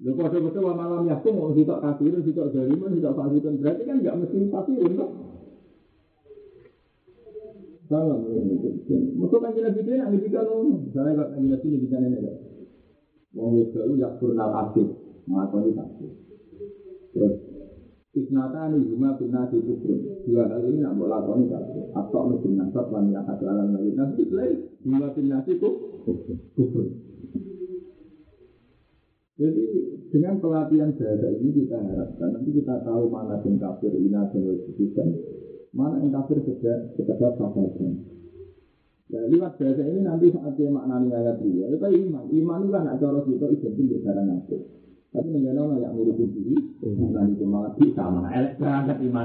[SPEAKER 1] Lho kode-kode wa malam yakin mau sitok kafir, sitok jariman, sitok fasidun berarti kan nggak mesti kafir kan? Salah, mesti kan jelas gitu ya, ini kan misalnya kalau kan jelas ini bisa nenek ya. Wong itu lu yak purnal asik, mengakoni asik. Terus Isnata ini cuma bina di kubur. Dua hal ini nak lakoni kafir. Atau mesti nasab lan yang ada alam lain. Nanti lain cuma bina di kubur. Jadi dengan pelatihan bahasa ini kita harapkan nanti kita tahu mana yang kafir, ina dan wajibkan, mana yang kafir sekedar sekedar sahabat. Ya, lewat bahasa ini nanti saat dia maknani ayat dia, itu iman. Iman itu kan cara kita identik dengan cara nafsu. Tapi negara orang yang ngurusin diri, nanti itu malah bisa mana elek berangkat iman.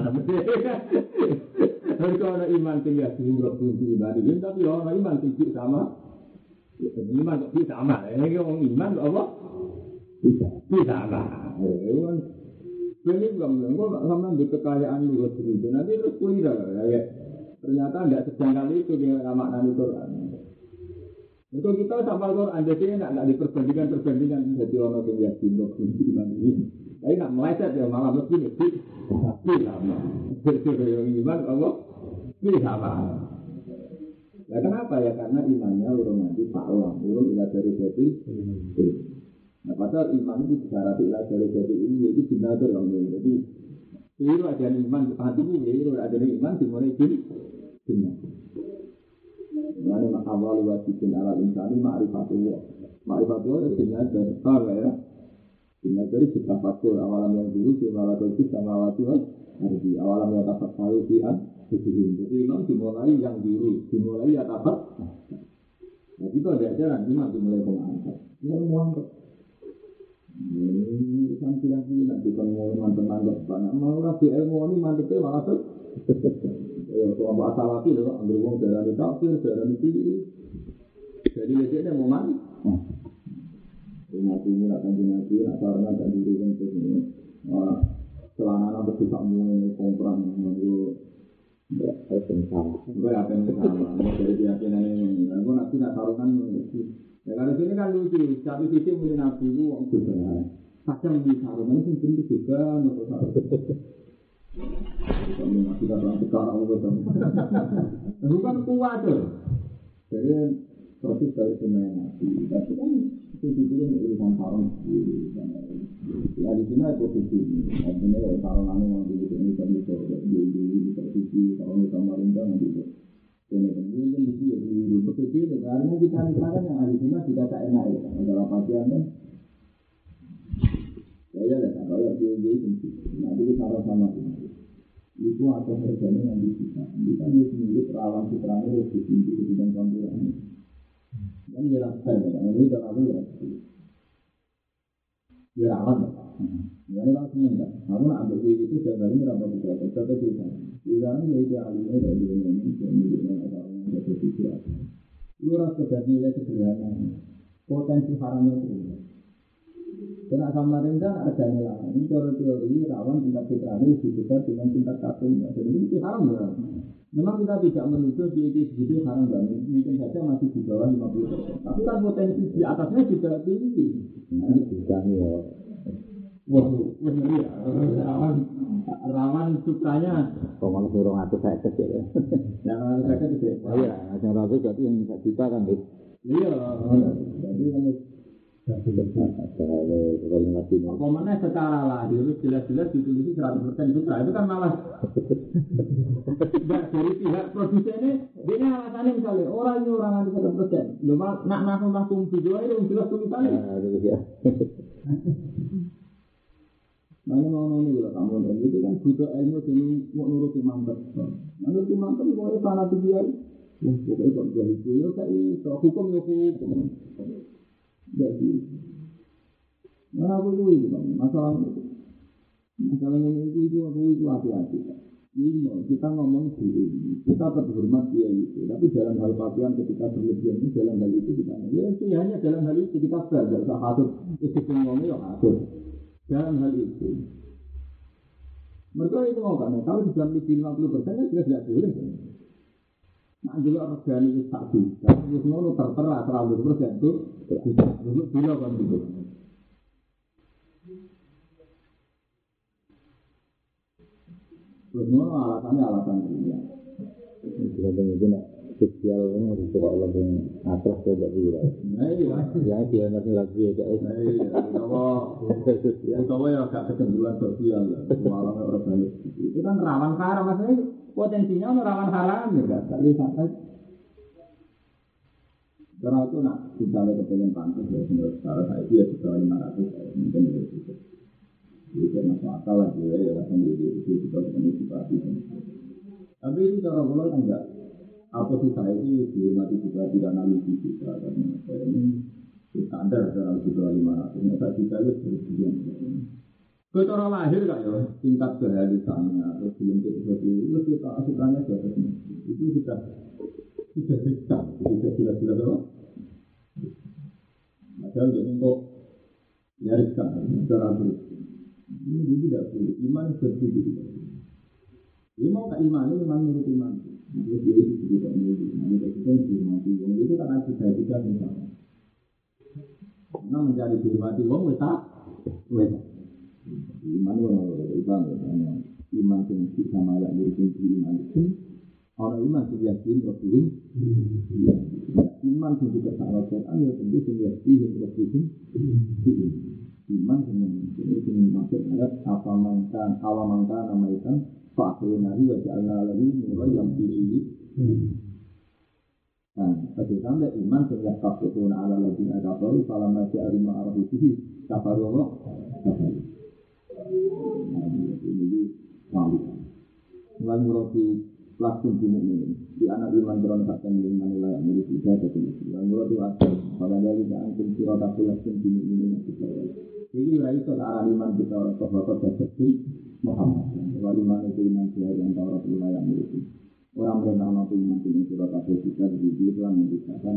[SPEAKER 1] Tapi kalau ada iman tinggal di umroh kunci ibadah, tapi orang iman tinggi sama, iman kok bisa sama. Ini orang iman kok apa? Bisa, bisa sama. Ini bukan bilang, kok sama di kekayaan lu itu. Nanti terus kuliah ya. Ternyata tidak sedang kali itu dengan makna Quran. Untuk kita sama Quran, jadi tidak tidak diperbandingkan perbandingan jadi orang yang yakin untuk iman ini. Tapi nak meleset ya malah lebih lebih tapi sama. Yang iman Allah lebih sama. Ya kenapa ya? Karena imannya urung nanti pak orang, urung ilah dari jadi. Nah padahal iman itu disyarat ilah dari jadi ini itu benar dong. Jadi Keliru ada iman, hati ini keliru ada iman dimulai jadi benar. Mak awal wajibin ala insani ma'rifatullah. Ma'rifatullah itu dan apa ya? Benar dari kita fatul awalam yang dulu di malatul sama wajib harbi awalam yang dapat tahu di an Jadi dimulai yang biru, dimulai ya dapat. Nah itu ada ajaran dimulai pengangkat. Ini mau ini kan lagi nanti kan mau mantan-mantan banyak mau rapi ilmu ini mantepnya malah tuh ya bahasa lagi loh ambil uang darah di kafir di tinggi jadi biasanya mau mandi mati ini nak kanji mati nak karena tak diri kan ini celana apa sih kamu kompran mau Ya, itu sama. Gue apa yang? Mau dari keyakinan ini. Gue nanti nak taruhkan Ya kalau sini kan lucu, satu sisi mulai nabi itu wong juga. Kadang di sarungan itu juga, sarung. Kami masih datang sekarang betul. Itu kan kuat tuh. Jadi proses dari semuanya. Tapi kan itu dulu urusan sarung. Ya di sini ada ini. Artinya ya sarungan yang di sini kan bisa jadi di posisi sarung kemarin kan nanti ini mungkin di sini di betul karena kita misalkan yang di sini tidak tak enak ya, adalah pasien kan. Ya ya, kalau yang dia nanti kita harus sama itu atau harganya yang di kita. Kita dia sendiri perawan putranya harus ditinggi di bidang campuran. Dan ya, kalau ini terlalu ya. Dia rawan ya. Ya ini kan seneng kan. Aku nak ambil itu jaga ini rapat juga. Jaga juga. Iran ya itu alimnya dari Indonesia miliknya orang yang ada di Itu rasa sudah nilai sederhana. Potensi haramnya itu. Karena Samarinda ada nilai. Ini teori-teori rawan tingkat fitrahnya lebih besar dengan tingkat kafirnya. Jadi ini haram ya. Memang kita tidak menuduh di itu segitu haram kan. Mungkin saja masih di bawah 50 Tapi kan potensi di atasnya juga tinggi. Nah,
[SPEAKER 2] Bukan ya.
[SPEAKER 1] Wah, rawan, rawan sukanya.
[SPEAKER 2] Kok malah suruh ngatur saya kecil ya.
[SPEAKER 1] Yang saya kecil.
[SPEAKER 2] Oh iya, yang ragu berarti yang bisa juta kan deh.
[SPEAKER 1] Iya, jadi
[SPEAKER 2] Kalau
[SPEAKER 1] mana secara lahir jelas-jelas ditulis 100% putra itu kan malah Enggak dari pihak produsennya dia alasannya misalnya orang ini orang anti 100% lu nak nak langsung video itu jelas tulisannya Mana mau noni kalau kamu dan itu kan butuh ilmu jadi mau nurut imam besar. Nurut imam besar mau ya tanah tuh dia. Pokoknya kok dia itu ya kayak hukum ya hukum. Jadi mana aku itu itu kan masalah itu. Masalah ini itu itu aku itu hati-hati. Lima, kita ngomong dulu, kita terhormat dia itu. Tapi dalam hal pakaian ketika berlebihan itu dalam hal itu kita ya ya hanya dalam hal itu kita fair, tidak usah hasut. Itu ngomongnya ya hasut. Dalam hal itu. Mereka itu mau kan, kalau sudah lebih 50 persen ya sudah tidak boleh. Nah, juga itu tak bisa. Terus ngono tertera 100 persen itu, dulu bila kan gitu. Ngono alasannya
[SPEAKER 2] itu yang.
[SPEAKER 1] Nah iya.
[SPEAKER 2] Ya lagi ya.
[SPEAKER 1] Nah iya. Ya ya. Malah organik. Itu kan rawan haram maksudnya potensinya rawan ya sampai karena itu nak misalnya kepengen pantas ya menurut sekarang saya itu ya sudah lima ratus mungkin itu jadi kayak masuk akal lah ya, ya langsung di itu kita ketemu bupati. Tapi itu cara pulau kan enggak. Apa sih saya ini dihormati bupati karena misi kita karena saya ini standar cara kita lima ratus. Masa kita itu bersedia. Kau cara lahir kan ya tingkat kehadisannya atau belum kita itu kita asurannya di atas itu sudah sudah dekat, sudah jelas-jelas apa? Padahal jadi kok ya riskan, cara beriskan. Ini tidak boleh. Iman seperti itu. Dia mau ke iman, iman menurut iman. Terus dia itu tidak menurut iman. Itu kita dihormati wong. Itu karena kita tidak misalnya. Karena mencari dihormati wong, kita weta. Iman itu iman. Iman yang bisa mayak menurut iman itu. Orang iman itu yakin, Rasulun. Iman itu juga sangat Quran, ya tentu yang yakin, Rasulun iman dengan ini ini maksud ayat apa mangkan awa mangkan nama ikan fakir nari wa ja'alna lagi mulai yang diri Nah, pada sampai iman sehingga kafirun ala lagi ada baru kalau masih ada lima arah itu kafir Allah. Nah, ini di malu. Mulai murati langsung di ini di anak iman beron kakek iman wilayah milik kita itu. Mulai murati langsung pada dari sirot aku langsung di ini jadi ya itu arah iman kita orang sahabat jadi Muhammad. Kalau iman itu iman dari yang Taurat wilayah itu. Orang berenang nanti iman itu surat apa kita di dalam yang dikatakan